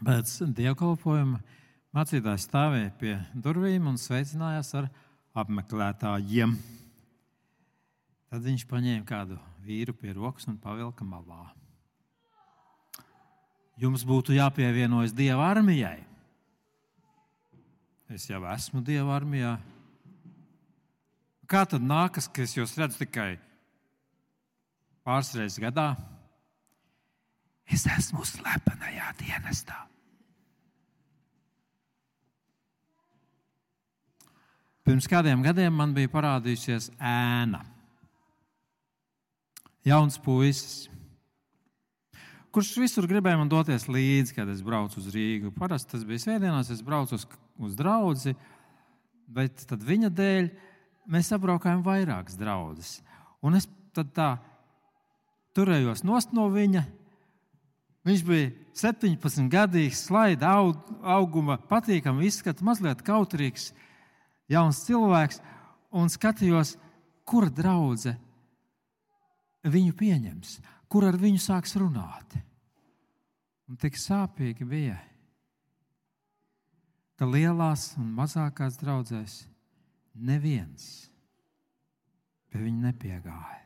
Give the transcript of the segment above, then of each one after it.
Pēc dievkalpojuma mācītājs stāvēja pie durvīm un sveicinājās ar apmeklētājiem. Tad viņš paņēma kādu vīru pie rokas un pavilka malā. Jums būtu jāpievienojas Dieva armijai. Es jau esmu Dieva armijā. Kā tad nākas, ka es jūs redzu tikai pāris reizes gadā? Es esmu slepenajā dienestā. Pirms kādiem gadiem man bija parādījusies ēna jauns puisis, kurš visur gribēja man doties līdzi, kad es braucu uz Rīgu. Parasti tas bija svētdienās, es braucu uz, uz draugu, bet viņa dēļ mēs apbraukājām vairākas draugas. Un es tā turējos no viņa. Viņš bija 17 gadīgs, slaida aug, auguma, patīkami izskata, mazliet kautrīgs, jauns cilvēks. Un skatījos, kura draudzene viņu pieņems, kur ar viņu sāks runāt. Un tik sāpīgi bija, ka lielās un mazākās draudzēs neviens pie viņa nepiegāja.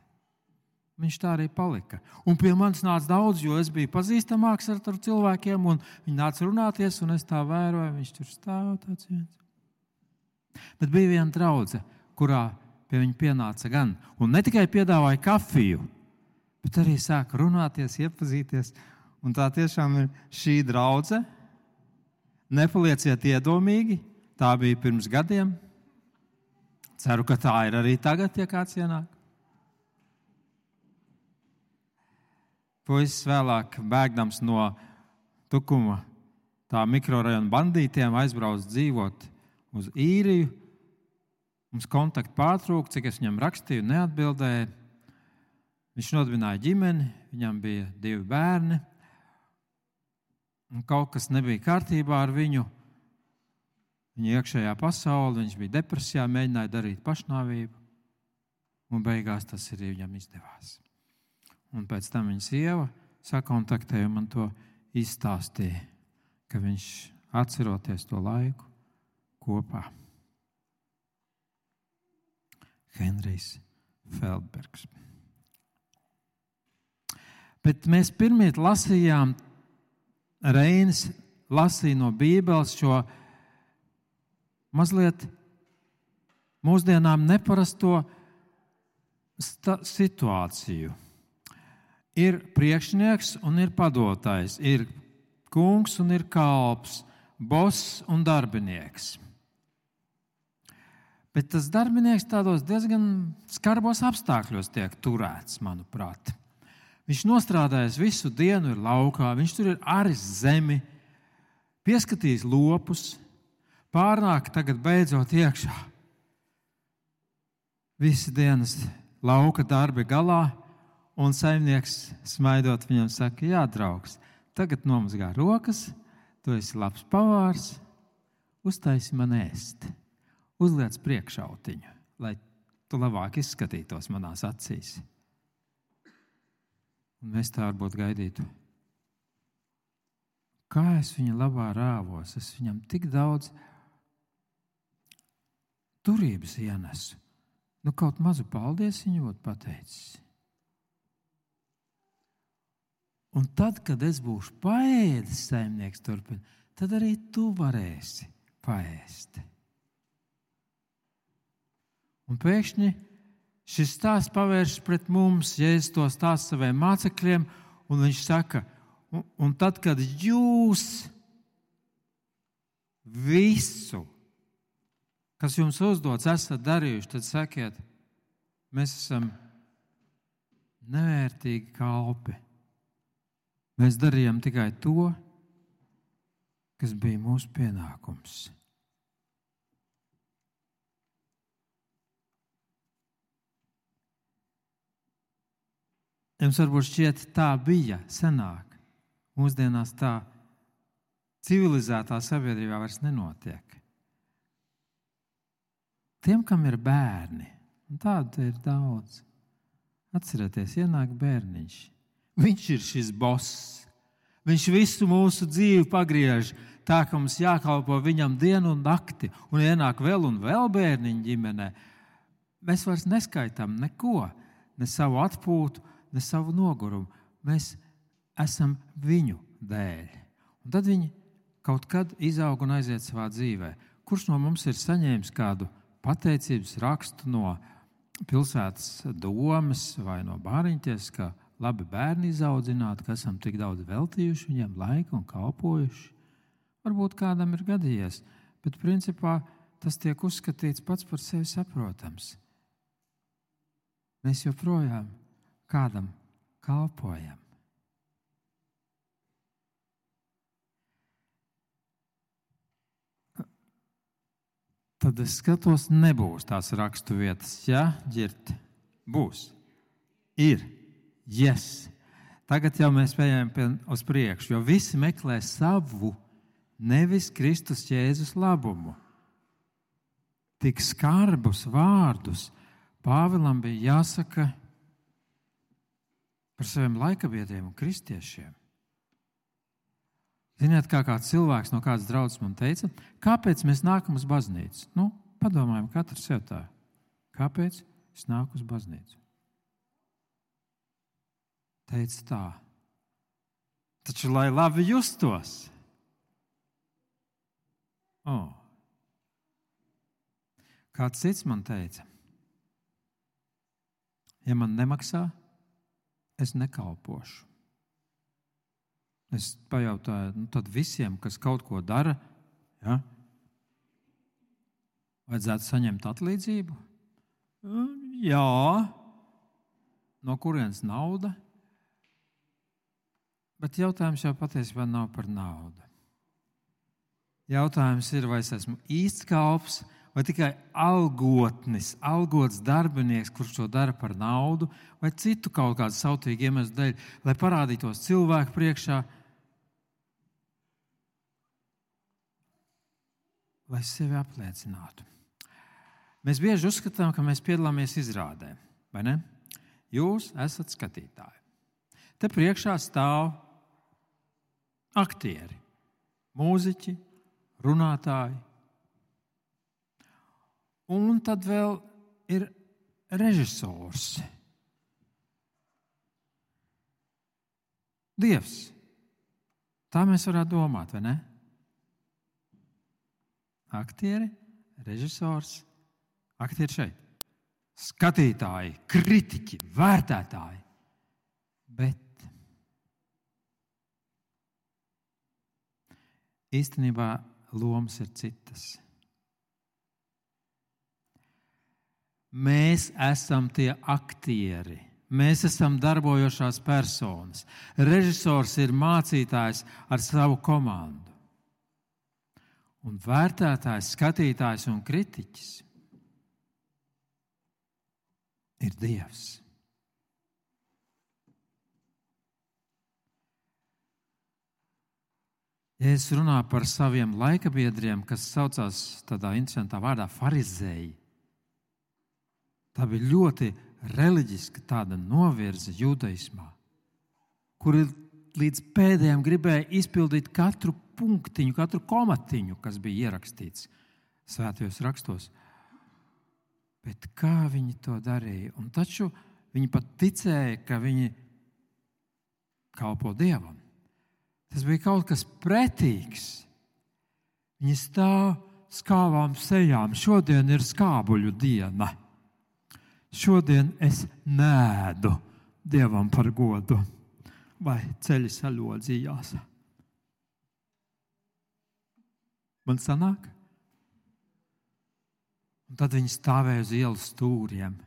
Viņš tā arī palika. Un pie manis nāca daudz, jo es biju pazīstamāks ar cilvēkiem, un viņi nāca runāties, un es tā vēroju, viņš tur stāv tāds viens. Bet bija viena draudzene, kurā pie viņa pienāca gan. Un ne tikai piedāvāja kafiju, bet arī sāka runāties, iepazīties. Un tā tiešām ir šī draudzene. Nepalieciet iedomīgi, tā bija pirms gadiem. Ceru, ka tā ir arī tagad, ja kāds ienāk. Puisis vēlāk, bēgdams no tukuma, tā mikrorajona bandītiem, aizbraucis dzīvot uz īriju Mums kontakti pārtrūka, cik es viņam rakstīju, neatbildēja. Viņš nodibināja ģimeni, viņam bija divi bērni. Kaut kas nebija kārtībā ar viņu. Viņa iekšējā pasaulē, viņš bija depresijā, mēģināja darīt pašnāvību. Un beigās tas arī viņam izdevās. Un pēc tam viņa sieva sakontaktēja un man to izstāstīja, ka viņš atceroties to laiku kopā. Henrijs Feldbergs. Bet mēs pirmie lasījām, Reinis lasīja no Bībeles šo mazliet mūsdienām neparasto situāciju. Ir priekšnieks un ir padotājs, ir kungs un ir kalps, boss un darbinieks. Bet tas darbinieks tādos diezgan skarbos apstākļos tiek turēts, manuprāt. Viņš nostrādājis visu dienu, ir laukā, viņš tur ir arī zemi, pieskatījis lopus, pārnāk tagad beidzot iekšā. Visi dienas lauka darbi galā, un saimnieks smaidot viņam saka, jā, draugs, tagad nomazgā rokas, tu esi labs pavārs, uztaisi man ēst uzliec priekšautiņu, lai tu labāk izskatītos manās acīs. Un mēs tā varbūt gaidītu. Kā es viņa labā rāvos, es viņam tik daudz turības ienesu. Nu, kaut mazu paldies viņa būtu pateicis. Un tad, kad es būšu paēdis, saimnieks turpina, tad arī tu varēsi paēst. Un pēkšņi šis stāsts pavēršas pret mums, ja es to stāstu saviem mācekļiem, un viņš saka, un, un tad, kad jūs visu, kas jums uzdots, esat darījuši, tad sakiet, mēs esam nevērtīgi kalpi. Mēs darījām tikai to, kas bija mūsu pienākums. Jums varbūt šķiet, tā bija senāk. Mūsdienās tā civilizētā sabiedrībā vairs nenotiek. Tiem, kam ir bērni, un tādu ir daudz, atcerieties, ienāk bērniņš. Viņš ir šis boss. Viņš visu mūsu dzīvi pagriež tā, ka mums jākalpo viņam dienu un nakti, un ienāk vēl un vēl bērniņu ģimenē. Mēs vairs neskaitām neko, ne savu atpūtu, ne savu nogurumu. Mēs esam viņu dēļ. Un tad viņi kaut kad izaug un aiziet savā dzīvē. Kurš no mums ir saņēmis kādu pateicības rakstu no pilsētas domas vai no bāriņķes, ka labi bērni izaudzināti, ka esam tik daudz veltījuši viņiem laiku un kalpojuši? Varbūt kādam ir gadījies, bet principā tas tiek uzskatīts pats par sevi saprotams. Mēs joprojām kādam kalpojam. tad es skatos, nebūs tās rakstu vietas. Jā, ģirt, būs. Ir, yes. Tagad jau mēs ejam uz priekšu, jo visi meklē savu, nevis Kristus Jēzus labumu. Tik skarbus vārdus Pāvilam bija jāsaka par saviem laikabiedriem un kristiešiem. Ziniet, kā kāds cilvēks no kādas draudzes man teica, kāpēc mēs nākam uz baznīcu? Nu, padomājam, katrs sev tā. Kāpēc es nāku uz baznīcu? Teica tā. Taču, lai labi justos. Oh. Kāds cits man teica, ja man nemaksā, es nekalpošu. Es pajautāju, nu, tad visiem, kas kaut ko dara, ja, vajadzētu saņemt atlīdzību? Jā, no kurienes nauda? Bet jautājums jau patiesībā nav par naudu. Jautājums ir, vai es esmu īsts kalps vai tikai algotnis, algots darbinieks, kurš to dara par naudu, vai citu kaut kādu sautīgu iemeslu dēļ, lai parādītos cilvēku priekšā, lai sevi apliecinātu. Mēs bieži uzskatām, ka mēs piedalāmies izrādē, vai ne? Jūs esat skatītāji. Te priekšā stāv aktieri, mūziķi, runātāji. Un tad vēl ir režisors. Dievs. Tā mēs varētu domāt, vai ne? aktieri, režisors, aktieri šeit, skatītāji, kritiķi, vērtētāji. Bet īstenībā lomas ir citas. Mēs esam tie aktieri. Mēs esam darbojošās personas. Režisors ir mācītājs ar savu komandu un vērtētājs, skatītājs un kritiķis ir Dievs. Es runāju par saviem laikabiedriem, kas saucās tādā interesantā vārdā farizēji, tā bija ļoti reliģiska tāda novirze judaismā, kur līdz pēdējiem gribēja izpildīt katru punktiņu, katru komatiņu, kas bija ierakstīts svētajos rakstos. Bet kā viņi to darīja? Un taču viņi pat ticēja, ka viņi kalpo Dievam. Tas bija kaut kas pretīgs. Viņi stāv skābām sejām. Šodien ir skābuļu diena. Šodien es nēdu Dievam par godu, vai ceļi saļodzījās. Man sanāk? Un tad viņi stāvēja uz ielas stūriem.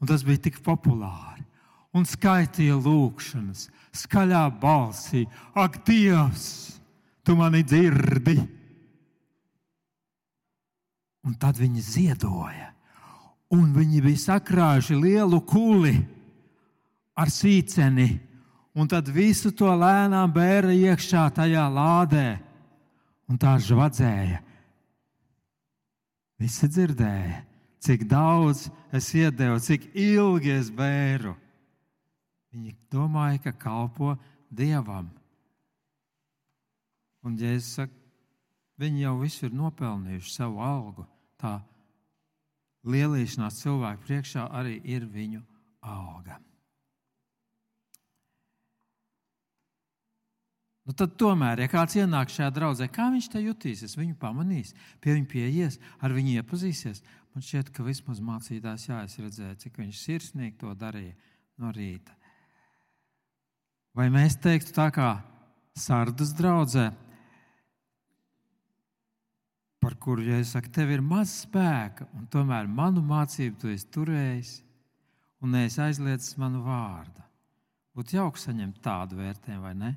Un tas bija tik populāri. Un skaitīja lūkšanas, skaļā balsī: Ak, Dievs, tu mani dzirdi! Un tad viņi ziedoja. Un viņi bija sakrājuši lielu kuli ar sīceni. Un tad visu to lēnām bēra iekšā tajā lādē un tā žvadzēja. Visi dzirdēja, cik daudz es iedevu, cik ilgi es bēru. Viņi domāja, ka kalpo dievam. Un, ja es saku, viņi jau visu ir nopelnījuši savu algu, tā lielīšanās cilvēku priekšā arī ir viņu alga. Nu, tad, tomēr, ja kāds ienāk šajā draudzē, kā viņš te jutīsies, viņu pamanīs, pie viņa pieies, ar viņu iepazīsies. Man šķiet, ka vismaz mācītājs, jā, es redzēju, cik viņš sirsnīgi to darīja no rīta. Vai mēs teiktu tā kā sardas draudzē, par kuru, ja es saku, tev ir maz spēka, un tomēr manu mācību tu esi turējis, un neesi aizliedzis manu vārdu. Būtu jauki saņemt tādu vērtējumu, vai ne?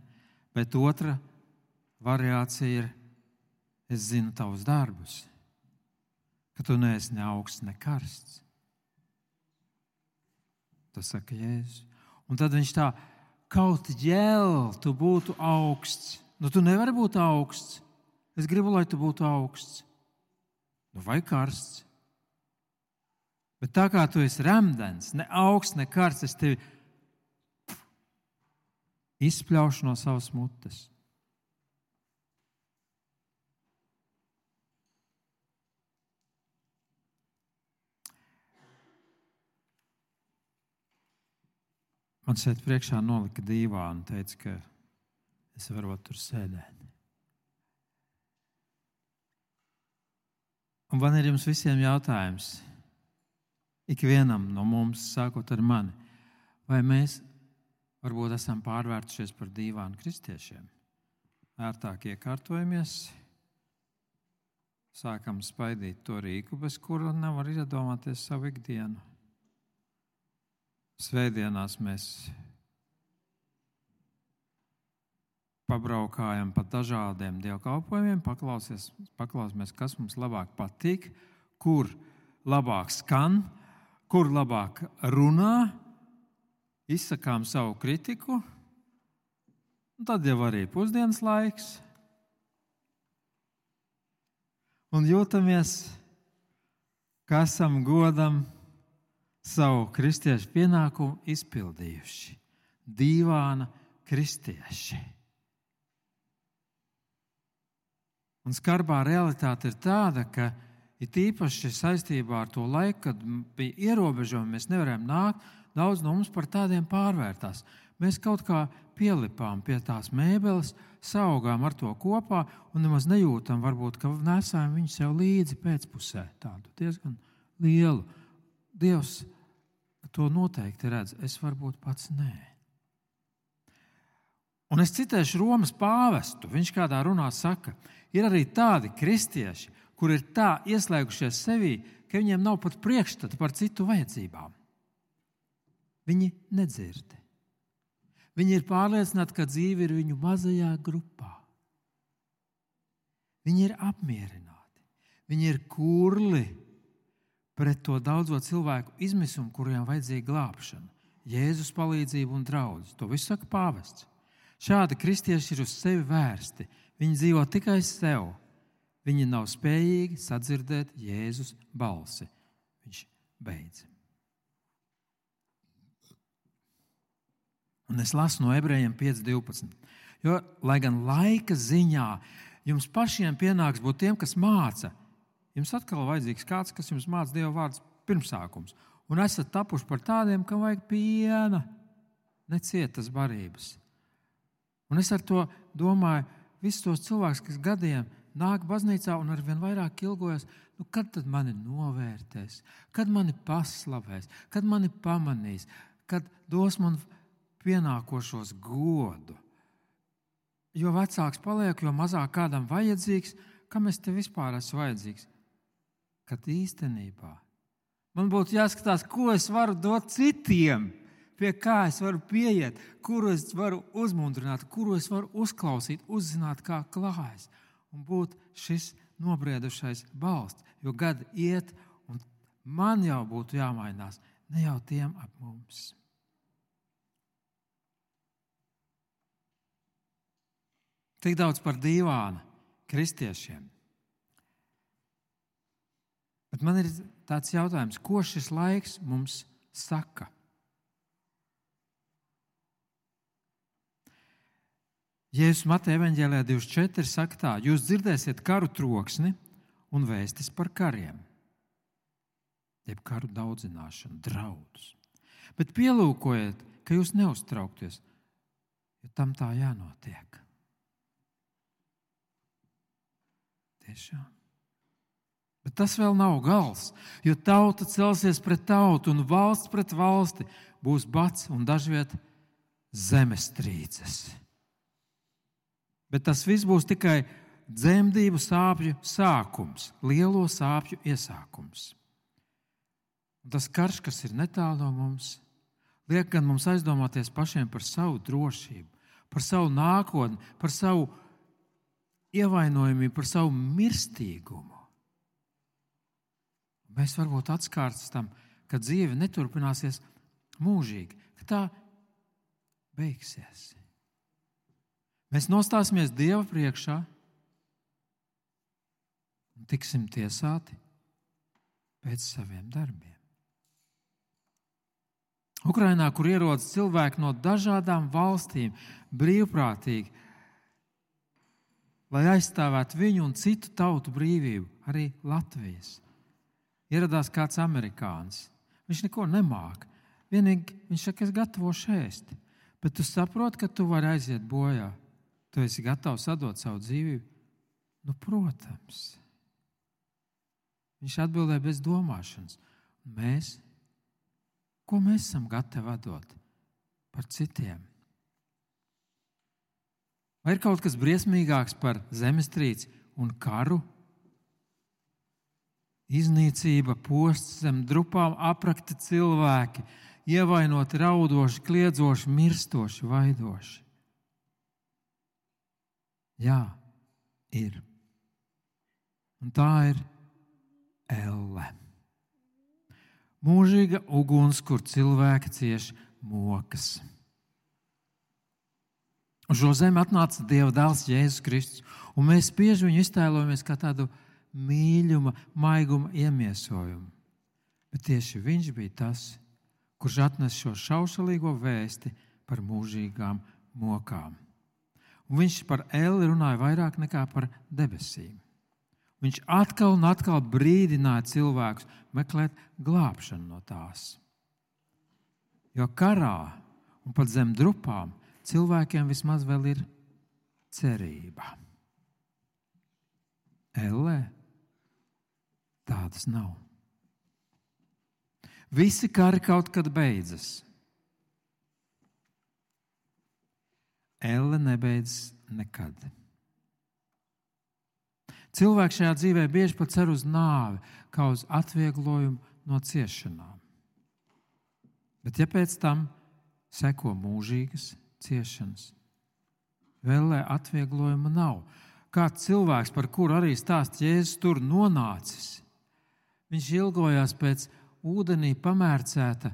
Bet otra variācija ir, es zinu tavus darbus, ka tu neesi ne augsts, ne karsts. Tas saka Jēzus. Un tad viņš tā, kaut ģēl, tu būtu augsts. Nu, tu nevari būt augsts. Es gribu, lai tu būtu augsts. Nu, vai karsts. Bet tā kā tu esi rēmdens, ne augsts, ne karsts, es tevi izspļaušu no savas mutes. Man šeit priekšā nolika dīvānu un teica, ka es varu tur sēdēt. Un man ir jums visiem jautājums, ikvienam no mums, sākot ar mani, vai mēs Varbūt esam pārvērtušies par dīvānu kristiešiem. Ērtāk iekārtojamies, sākam spaidīt to rīku, bez kura nevar iedomāties savu ikdienu. Svētdienās mēs pabraukājam pa dažādiem dievkalpojumiem, paklausāmies, kas mums labāk patīk, kur labāk skan, kur labāk runā izsakām savu kritiku, un tad jau arī pusdienas laiks. Un jūtamies, ka esam godam savu kristiešu pienākumu izpildījuši. Dīvāna kristieši. Un skarbā realitāte ir tāda, ka it īpaši saistībā ar to laiku, kad bija ierobežojumi, mēs nevarējām nākt Daudz no mums par tādiem pārvērtās. Mēs kaut kā pielipām pie tās mēbeles, saugām ar to kopā un nemaz nejūtam, varbūt, ka nesām viņu sev līdzi pēcpusē. Tādu diezgan lielu. Dievs to noteikti redz. Es varbūt pats nē. Un es citēšu Romas pāvestu. Viņš kādā runā saka, ir arī tādi kristieši, kur ir tā ieslēgušies sevī, ka viņiem nav pat priekšstata par citu vajadzībām. Viņi nedzird. Viņi ir pārliecināti, ka dzīve ir viņu mazajā grupā. Viņi ir apmierināti. Viņi ir kurli pret to daudzo cilvēku izmisumu, kuriem vajadzīga glābšana, Jēzus palīdzība un draudzes. To visu saka pāvests. Šādi kristieši ir uz sevi vērsti. Viņi dzīvo tikai sev. Viņi nav spējīgi sadzirdēt Jēzus balsi. Viņš beidz. Un es lasu no ebrejiem 5.12. Jo, lai gan laika ziņā jums pašiem pienāks būt tiem, kas māca, jums atkal vajadzīgs kāds, kas jums māca Dieva vārdus pirmsākums. Un esat tapuši par tādiem, kam vajag piena, necietas barības. Un es ar to domāju, visus tos cilvēkus, kas gadiem nāk baznīcā un ar vien vairāk ilgojas, nu, kad tad mani novērtēs, kad mani paslavēs, kad mani pamanīs, kad dos man pienākošos godu. Jo vecāks paliek, jo mazāk kādam vajadzīgs, kam es te vispār esmu vajadzīgs. Kad īstenībā man būtu jāskatās, ko es varu dot citiem, pie kā es varu pieiet, kuru es varu uzmundrināt, kuru es varu uzklausīt, uzzināt, kā klājas. Un būt šis nobriedušais balsts, jo gadi iet, un man jau būtu jāmainās, ne jau tiem ap mums. Tik daudz par dīvānu kristiešiem. Bet man ir tāds jautājums, ko šis laiks mums saka? Jēzus Mateja evanģēlē 24 saka tā, jūs dzirdēsiet karu troksni un vēstis par kariem. Jeb karu daudzināšanu, draudus. Bet pielūkojiet, ka jūs neuztraukties, jo tam tā jānotiek. Tiešām. Bet tas vēl nav gals, jo tauta celsies pret tautu un valsts pret valsti būs bats un dažviet zemestrīces. Bet tas viss būs tikai dzemdību sāpju sākums, lielo sāpju iesākums. Un tas karš, kas ir netālu no mums, liek gan mums aizdomāties pašiem par savu drošību, par savu nākotni, par savu ievainojumību, par savu mirstīgumu. Mēs varbūt atskārstam, ka dzīve neturpināsies mūžīgi, ka tā beigsies. Mēs nostāsimies Dieva priekšā un tiksim tiesāti pēc saviem darbiem. Ukrainā, kur ierodas cilvēki no dažādām valstīm, brīvprātīgi, lai aizstāvētu viņu un citu tautu brīvību, arī Latvijas. Ieradās kāds amerikānis. Viņš neko nemāca. Vienīgi viņš saka, es gatavošu ēst. Bet tu saproti, ka tu vari aiziet bojā Tu esi gatavs atdot savu dzīvību? Nu, protams. Viņš atbildēja bez domāšanas. Mēs, ko mēs esam gatavi atdot par citiem? Vai ir kaut kas briesmīgāks par zemestrīci un karu? Iznīcība, posts zem drupām, aprakti cilvēki, ievainoti, raudoši, kliedzoši, mirstoši, vaidoši. Jā, ir. Un tā ir elle. Mūžīga uguns, kur cilvēki cieš mokas. Uz šo zemi atnāca Dieva dēls Jēzus Kristus, un mēs bieži viņu iztēlojamies kā tādu mīļuma, maiguma iemiesojumu. Bet tieši viņš bija tas, kurš atnesa šo šaušalīgo vēsti par mūžīgām mokām. Un viņš par Eli runāja vairāk nekā par debesīm. Viņš atkal un atkal brīdināja cilvēkus meklēt glābšanu no tās. Jo karā un pat zem drupām cilvēkiem vismaz vēl ir cerība. Ellē tādas nav. Visi kari kaut kad beidzas. Elle nebeidzas nekad. Cilvēks šajā dzīvē bieži pat cer uz nāvi, kā uz atvieglojumu no ciešanām. Bet, ja pēc tam seko mūžīgas ciešanas, vēl atvieglojuma nav. Kāds cilvēks, par kuru arī stāsta Jēzus, tur nonācis, viņš ilgojās pēc ūdenī pamērcēta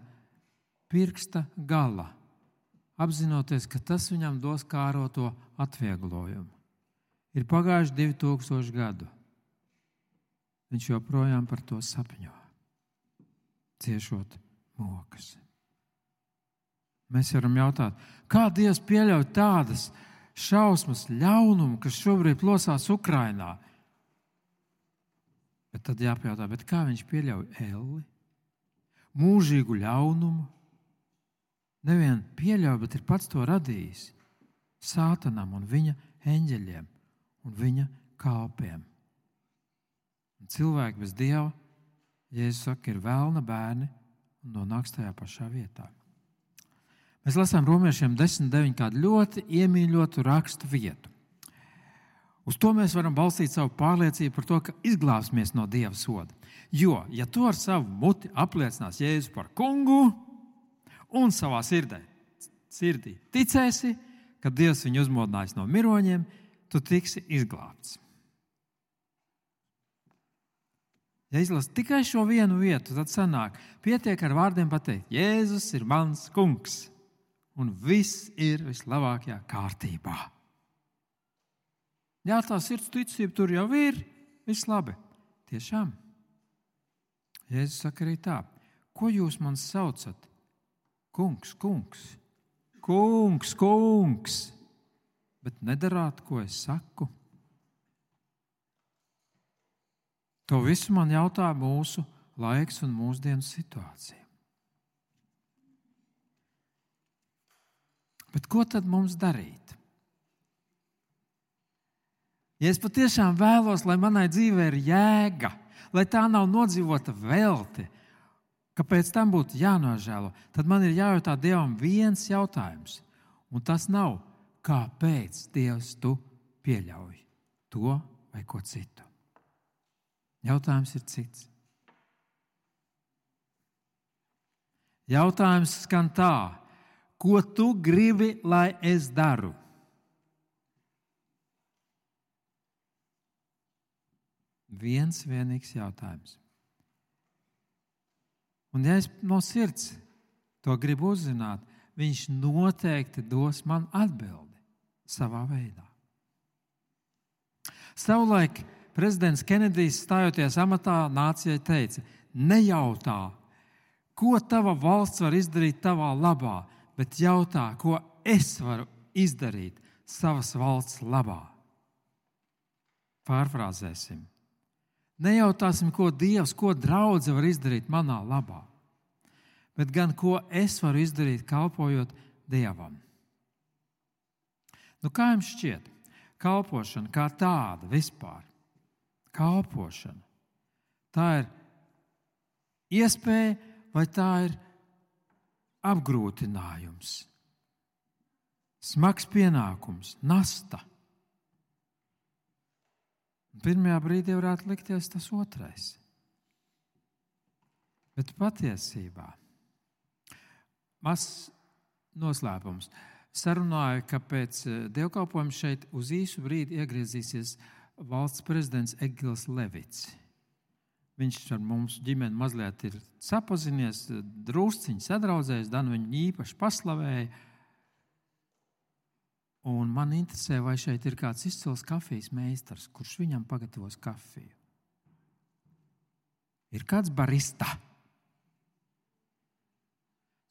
pirksta gala apzinoties, ka tas viņam dos kāroto atvieglojumu. Ir pagājuši 2000 gadu. Viņš joprojām par to sapņo, ciešot mokas. Mēs varam jautāt, kā Dievs pieļauj tādas šausmas, ļaunumu, kas šobrīd plosās Ukrajinā? Bet tad jāpajautā, kā viņš pieļauj elli, mūžīgu ļaunumu, nevien pieļauj, bet ir pats to radījis Sātanam un viņa eņģeļiem un viņa kalpiem. Un cilvēki bez dieva, Jēzus saka, ir vēlna bērni un nonāks tajā pašā vietā. Mēs lasām romiešiem 10.9. kādu ļoti iemīļotu rakstu vietu. Uz to mēs varam balstīt savu pārliecību par to, ka izglābsimies no dieva soda. Jo, ja tu ar savu muti apliecinās Jēzu par kungu, un savā sirdī, sirdī ticēsi, ka Dievs viņu uzmodinājis no miroņiem, tu tiksi izglābts. Ja izlasi tikai šo vienu vietu, tad sanāk, pietiek ar vārdiem pateikt, Jēzus ir mans kungs, un viss ir vislabākajā kārtībā. Jā, tā sirds ticība tur jau ir, viss labi. Tiešām. Jēzus saka arī tā, ko jūs man saucat? Kungs, kungs, kungs, kungs. bet nedarāt, ko es saku? To visu man jautā mūsu laiks un mūsdienu situācija. Bet ko tad mums darīt? Ja es patiešām vēlos, lai manai dzīvei ir jēga, lai tā nav nodzīvota velti, kāpēc tam būtu jānožēlo, tad man ir jājautā Dievam viens jautājums. Un tas nav, kāpēc Dievs tu pieļauj to vai ko citu. Jautājums ir cits. Jautājums skan tā, ko tu gribi, lai es daru? Viens vienīgs jautājums. Un, ja es no sirds to gribu uzzināt, viņš noteikti dos man atbildi savā veidā. Savulaik prezidents Kenedijs stājoties amatā nācijai teica: Nejautā, ko tava valsts var izdarīt tavā labā, bet jautā, ko es varu izdarīt savas valsts labā. Pārfrāzēsim. Nejautāsim, ko Dievs, ko draudzene var izdarīt manā labā, bet gan ko es varu izdarīt, kalpojot Dievam. Nu, kā jums šķiet, kalpošana kā tāda vispār? Kalpošana. Tā ir iespēja vai tā ir apgrūtinājums, smags pienākums, nasta. Pirmajā brīdī varētu likties tas otrais. Bet patiesībā mazs noslēpums. Sarunāju, ka pēc eh, dievkalpojuma šeit uz īsu brīdi iegriezīsies valsts prezidents Egils Levits. Viņš ar mums ģimeni mazliet ir sapazinies, drusciņi sadraudzējies, Dan viņu īpaši paslavēja. Un man interesē, vai šeit ir kāds izcils kafijas meistars, kurš viņam pagatavos kafiju. Ir kāds barista.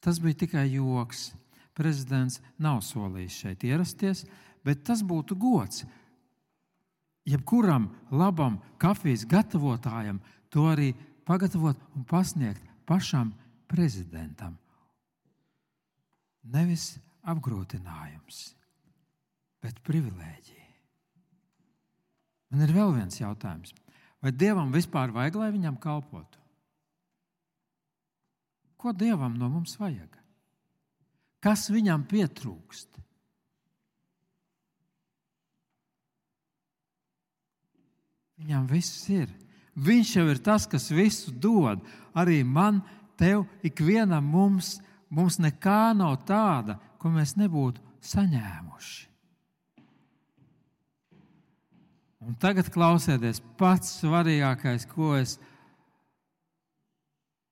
Tas bija tikai joks. Prezidents nav solījis šeit ierasties, bet tas būtu gods. Jebkuram labam kafijas gatavotājam to arī pagatavot un pasniegt pašam prezidentam. Nevis apgrūtinājums bet privilēģija. Man ir vēl viens jautājums. Vai Dievam vispār vajag, lai viņam kalpotu? Ko Dievam no mums vajag? Kas viņam pietrūkst? Viņam viss ir. Viņš jau ir tas, kas visu dod. Arī man, tev, ikvienam mums, mums nekā nav tāda, ko mēs nebūtu saņēmuši. Un tagad klausieties, pats svarīgākais, ko es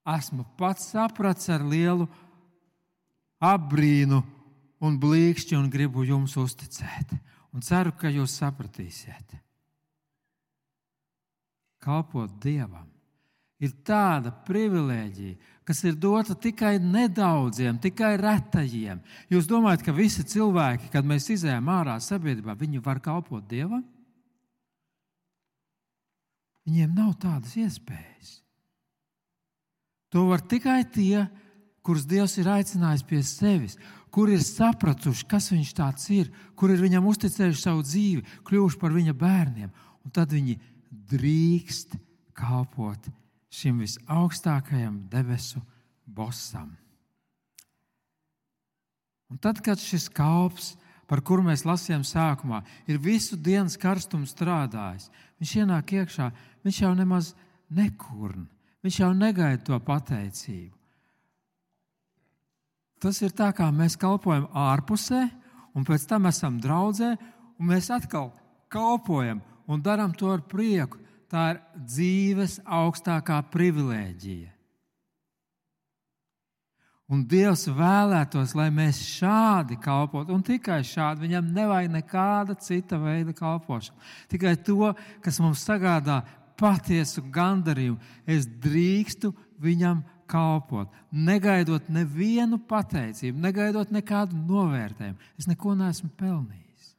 esmu pats sapratis ar lielu apbrīnu un blīkšķi un gribu jums uzticēt. Un ceru, ka jūs sapratīsiet. Kalpot Dievam ir tāda privilēģija, kas ir dota tikai nedaudziem, tikai retajiem. Jūs domājat, ka visi cilvēki, kad mēs izējām ārā sabiedrībā, viņi var kalpot Dievam? Viņiem nav tādas iespējas. To var tikai tie, kurus Dievs ir aicinājis pie sevis, kur ir sapratuši, kas viņš tāds ir, kur ir viņam uzticējuši savu dzīvi, kļuvuši par viņa bērniem. Un tad viņi drīkst kalpot šim visaugstākajam debesu bosam. Un tad, kad šis kalps par kuru mēs lasījām sākumā, ir visu dienas karstumu strādājis. Viņš ienāk iekšā, viņš jau nemaz nekurn, viņš jau negaida to pateicību. Tas ir tā, kā mēs kalpojam ārpusē, un pēc tam esam draudzē, un mēs atkal kalpojam un darām to ar prieku. Tā ir dzīves augstākā privilēģija. Un Dievs vēlētos, lai mēs šādi kalpotu, un tikai šādi. Viņam nevajag nekāda cita veida kalpošana. Tikai to, kas mums sagādā patiesu gandarījumu. Es drīkstu viņam kalpot, negaidot nevienu pateicību, negaidot nekādu novērtējumu. Es neko neesmu pelnījis.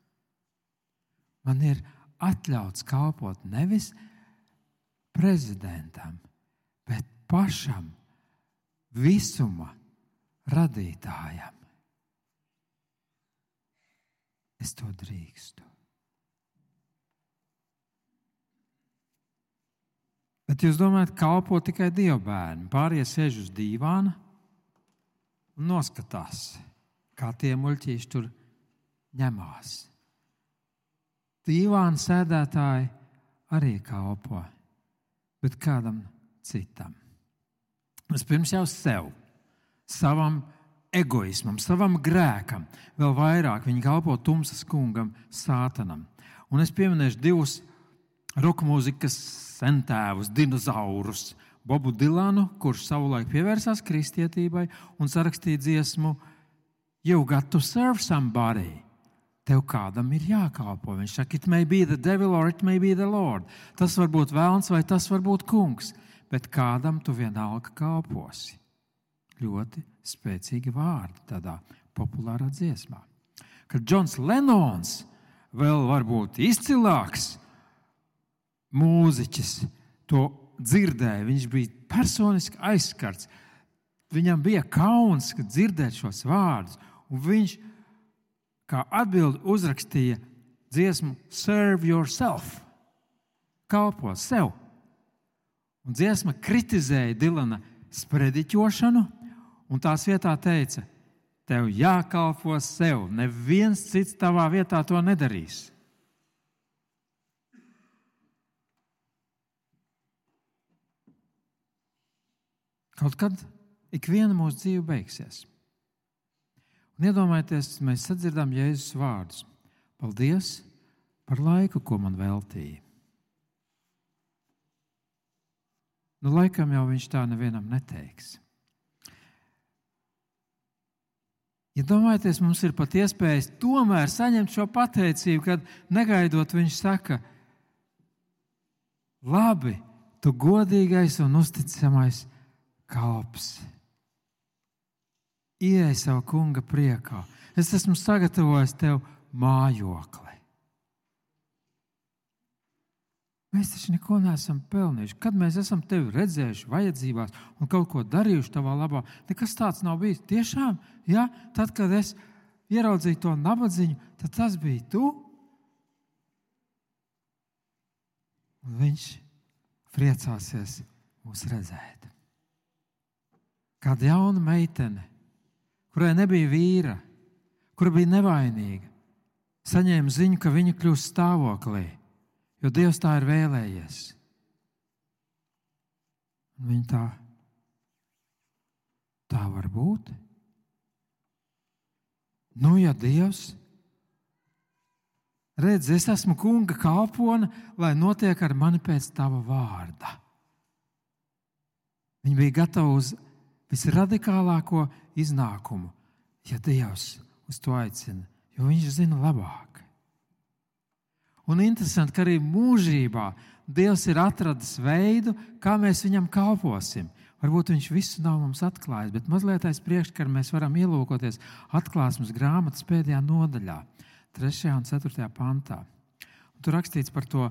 Man ir atļauts kalpot nevis prezidentam, bet pašam visuma radītājam. Es to drīkstu. Bet jūs domājat, kalpo tikai dievu bērni. Pārējie sēž uz dīvāna un noskatās, kā tie muļķīši tur ņemās. Dīvāna sēdētāji arī kalpo, bet kādam citam. Vispirms jau sev, savam egoismam, savam grēkam, vēl vairāk viņi kalpo tumsas kungam, sātanam. Un es pieminēšu divus roka mūzikas centēvus, dinozaurus. Bobu Dilanu, kurš savulaik pievērsās kristietībai un sarakstīja dziesmu You got to serve somebody. Tev kādam ir jākalpo. Viņš saka, it may be the devil or it may be the Lord. Tas var būt vēlns vai tas var būt kungs, bet kādam tu vienalga kalposi. Ļoti spēcīgi vārdi tādā populārā dziesmā. Kad Džons Lenons vēl var būt izcilāks, mūziķis to dzirdēja. Viņš bija personiski aizskarts. Viņam bija kauns dzirdēt šos vārdus. Viņš kā atbildi uzrakstīja dziesmu Serve Yourself, kalpo sev. Un dziesma kritizēja Dilana sprediķošanu, un tās vietā teica, tev jākalpo sev. Neviens cits tavā vietā to nedarīs. Kaut kad ik viena mūsu dzīve beigsies. Un iedomājieties, mēs sadzirdam Jēzus vārdus. Paldies par laiku, ko man veltīja. Nu, laikam jau viņš tā nevienam neteiks. Ja mums ir pat iespējas tomēr saņemt šo pateicību, kad negaidot viņš saka, labi, tu godīgais un uzticamais kalps. Ieej savu kunga priekā. Es esmu sagatavojis tev mājokli. Mēs taču neko neesam pelnījuši. Kad mēs esam tevi redzējuši, vajadzībās un kaut ko darījuši tavā labā, nekas tāds nav bijis. Tiešām, ja? tad, kad es ieraudzīju to nabadzību, tad tas bija tu. Un viņš priecāsies mūs redzēt kāda jauna meitene, kurai nebija vīra, kura bija nevainīga, saņēma ziņu, ka viņa kļūst stāvoklī, jo Dievs tā ir vēlējies. Un viņa tā, tā var būt. Nu, ja Dievs redz, es esmu kunga kalpone, lai notiek ar mani pēc tava vārda. Viņa bija gatava uz visradikālāko iznākumu, ja Dievs uz to aicina, jo Viņš zina labāk. Un interesanti, ka arī mūžībā Dievs ir atradis veidu, kā mēs viņam kalposim. Varbūt viņš visu nav mums atklājis, bet mazliet aiz priekškara mēs varam ielūkoties atklāsmes grāmatas pēdējā nodaļā, 3. un 4. pantā. Un tur rakstīts par to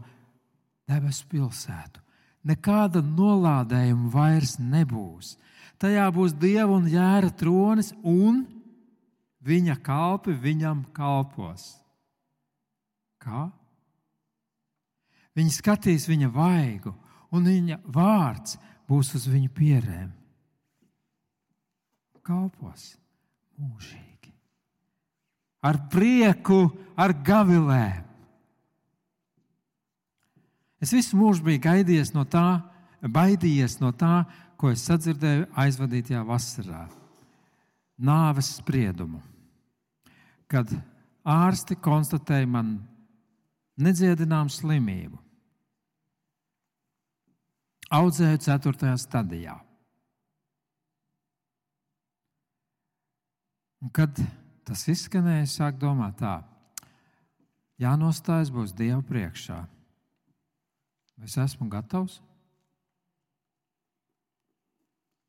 debesu pilsētu. Nekāda nolādējuma vairs nebūs. Tajā būs dieva un jēra tronis, un viņa kalpi viņam kalpos. Kā? Viņi skatīs viņa vaigu, un viņa vārds būs uz viņu pierēm. Kalpos mūžīgi. Ar prieku, ar gavilēm. Es visu mūžu biju gaidījies no tā, baidījies no tā, ko es sadzirdēju aizvadītajā vasarā. Nāves spriedumu. Kad ārsti konstatēja man nedziedināmu slimību. Audzēju 4. stadijā. Un kad tas izskanēja, es sāku domāt, tā, jānostājas būs Dieva priekšā. Es esmu gatavs?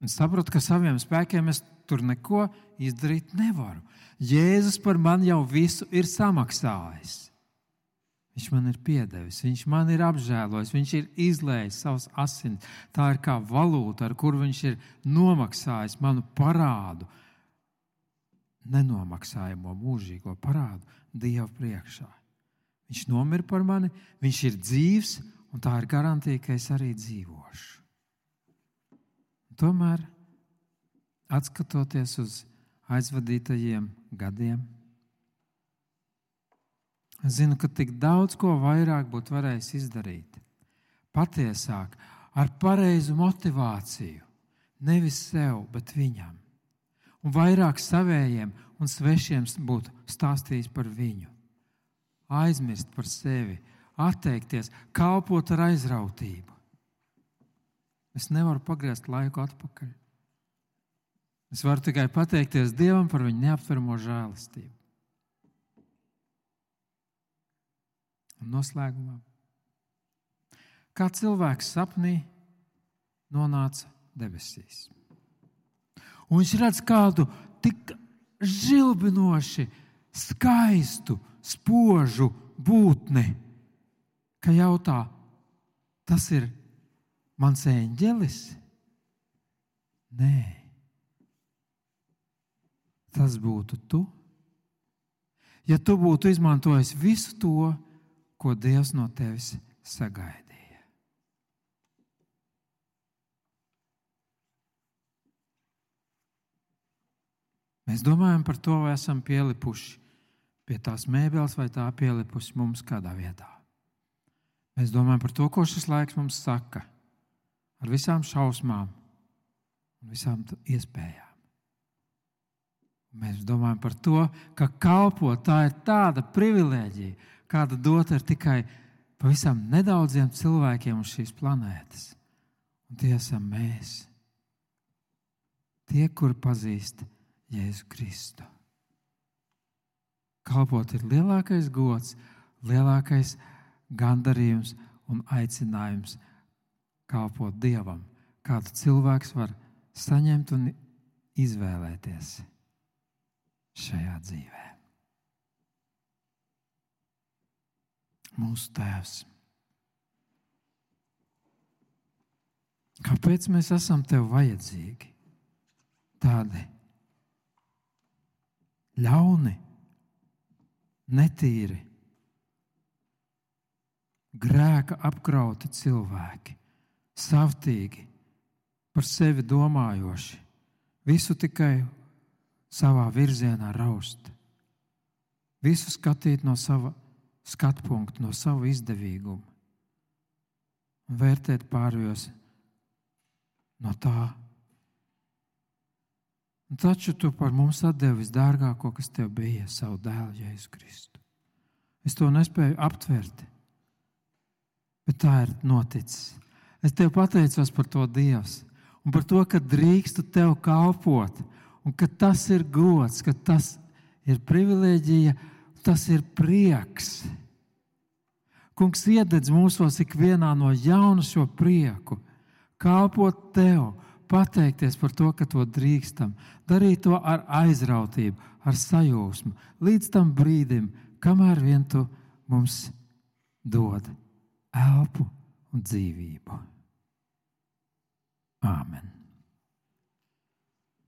Un saprotu, ka saviem spēkiem es tur neko izdarīt nevaru. Jēzus par mani jau visu ir samaksājis. Viņš man ir piedevis, viņš man ir apžēlojis, viņš ir izlējis savus asinis. Tā ir kā valūta, ar kuru viņš ir nomaksājis manu parādu, nenomaksājamo mūžīgo parādu Dieva priekšā. Viņš nomira par mani, viņš ir dzīves, un tā ir garantija, ka es arī dzīvošu. Tomēr, skatoties uz aizvadītajiem gadiem, Es zinu, ka tik daudz ko vairāk būtu varējis izdarīt. Patiesāk, ar pareizu motivāciju. Nevis sev, bet viņam. Un vairāk savējiem un svešiem būtu stāstījis par viņu. Aizmirst par sevi, atteikties, kalpot ar aizrautību. Es nevaru pagriezt laiku atpakaļ. Es varu tikai pateikties Dievam par viņa neaptveramo žēlastību. Un noslēgumā. Kā cilvēks sapnī nonāca debesīs. Un viņš redz kādu tik žilbinoši, skaistu, spožu būtni, ka jautā, tas ir mans eņģelis? Nē, tas būtu tu. Ja tu būtu izmantojis visu to, ko Dievs no tevis sagaidīja. Mēs domājam par to, vai esam pielipuši pie tās mēbeles, vai tā pielipusi mums kādā vietā. Mēs domājam par to, ko šis laiks mums saka, ar visām šausmām un visām iespējām. Mēs domājam par to, ka kalpot tā ir tāda privilēģija, kāda dota ir tikai pavisam nedaudziem cilvēkiem uz šīs planētas. Un tie esam mēs. Tie, kuri pazīst Jēzu Kristu. Kalpot ir lielākais gods, lielākais gandarījums un aicinājums kalpot Dievam, kādu cilvēks var saņemt un izvēlēties šajā dzīvēm. mūsu Tēvs. Kāpēc mēs esam tev vajadzīgi? Tādi ļauni, netīri, grēka apkrauti cilvēki, savtīgi, par sevi domājoši, visu tikai savā virzienā raust, visu skatīt no sava skatu punktu, no savu izdevīgumu un vērtēt pārējos no tā. Un taču tu par mums atdevi visdārgāko, kas tev bija, savu dēlu, Jēzu Kristu. Es to nespēju aptvert, bet tā ir noticis. Es tev pateicos par to Dievs un par to, ka drīkstu tev kalpot, un ka tas ir gods, ka tas ir privilēģija tas ir prieks. Kungs iededz mūsos ikvienā no jauna šo prieku, kalpot tev, pateikties par to, ka to drīkstam, darīt to ar aizrautību, ar sajūsmu, līdz tam brīdim, kamēr vien tu mums dod elpu un dzīvību. Amen.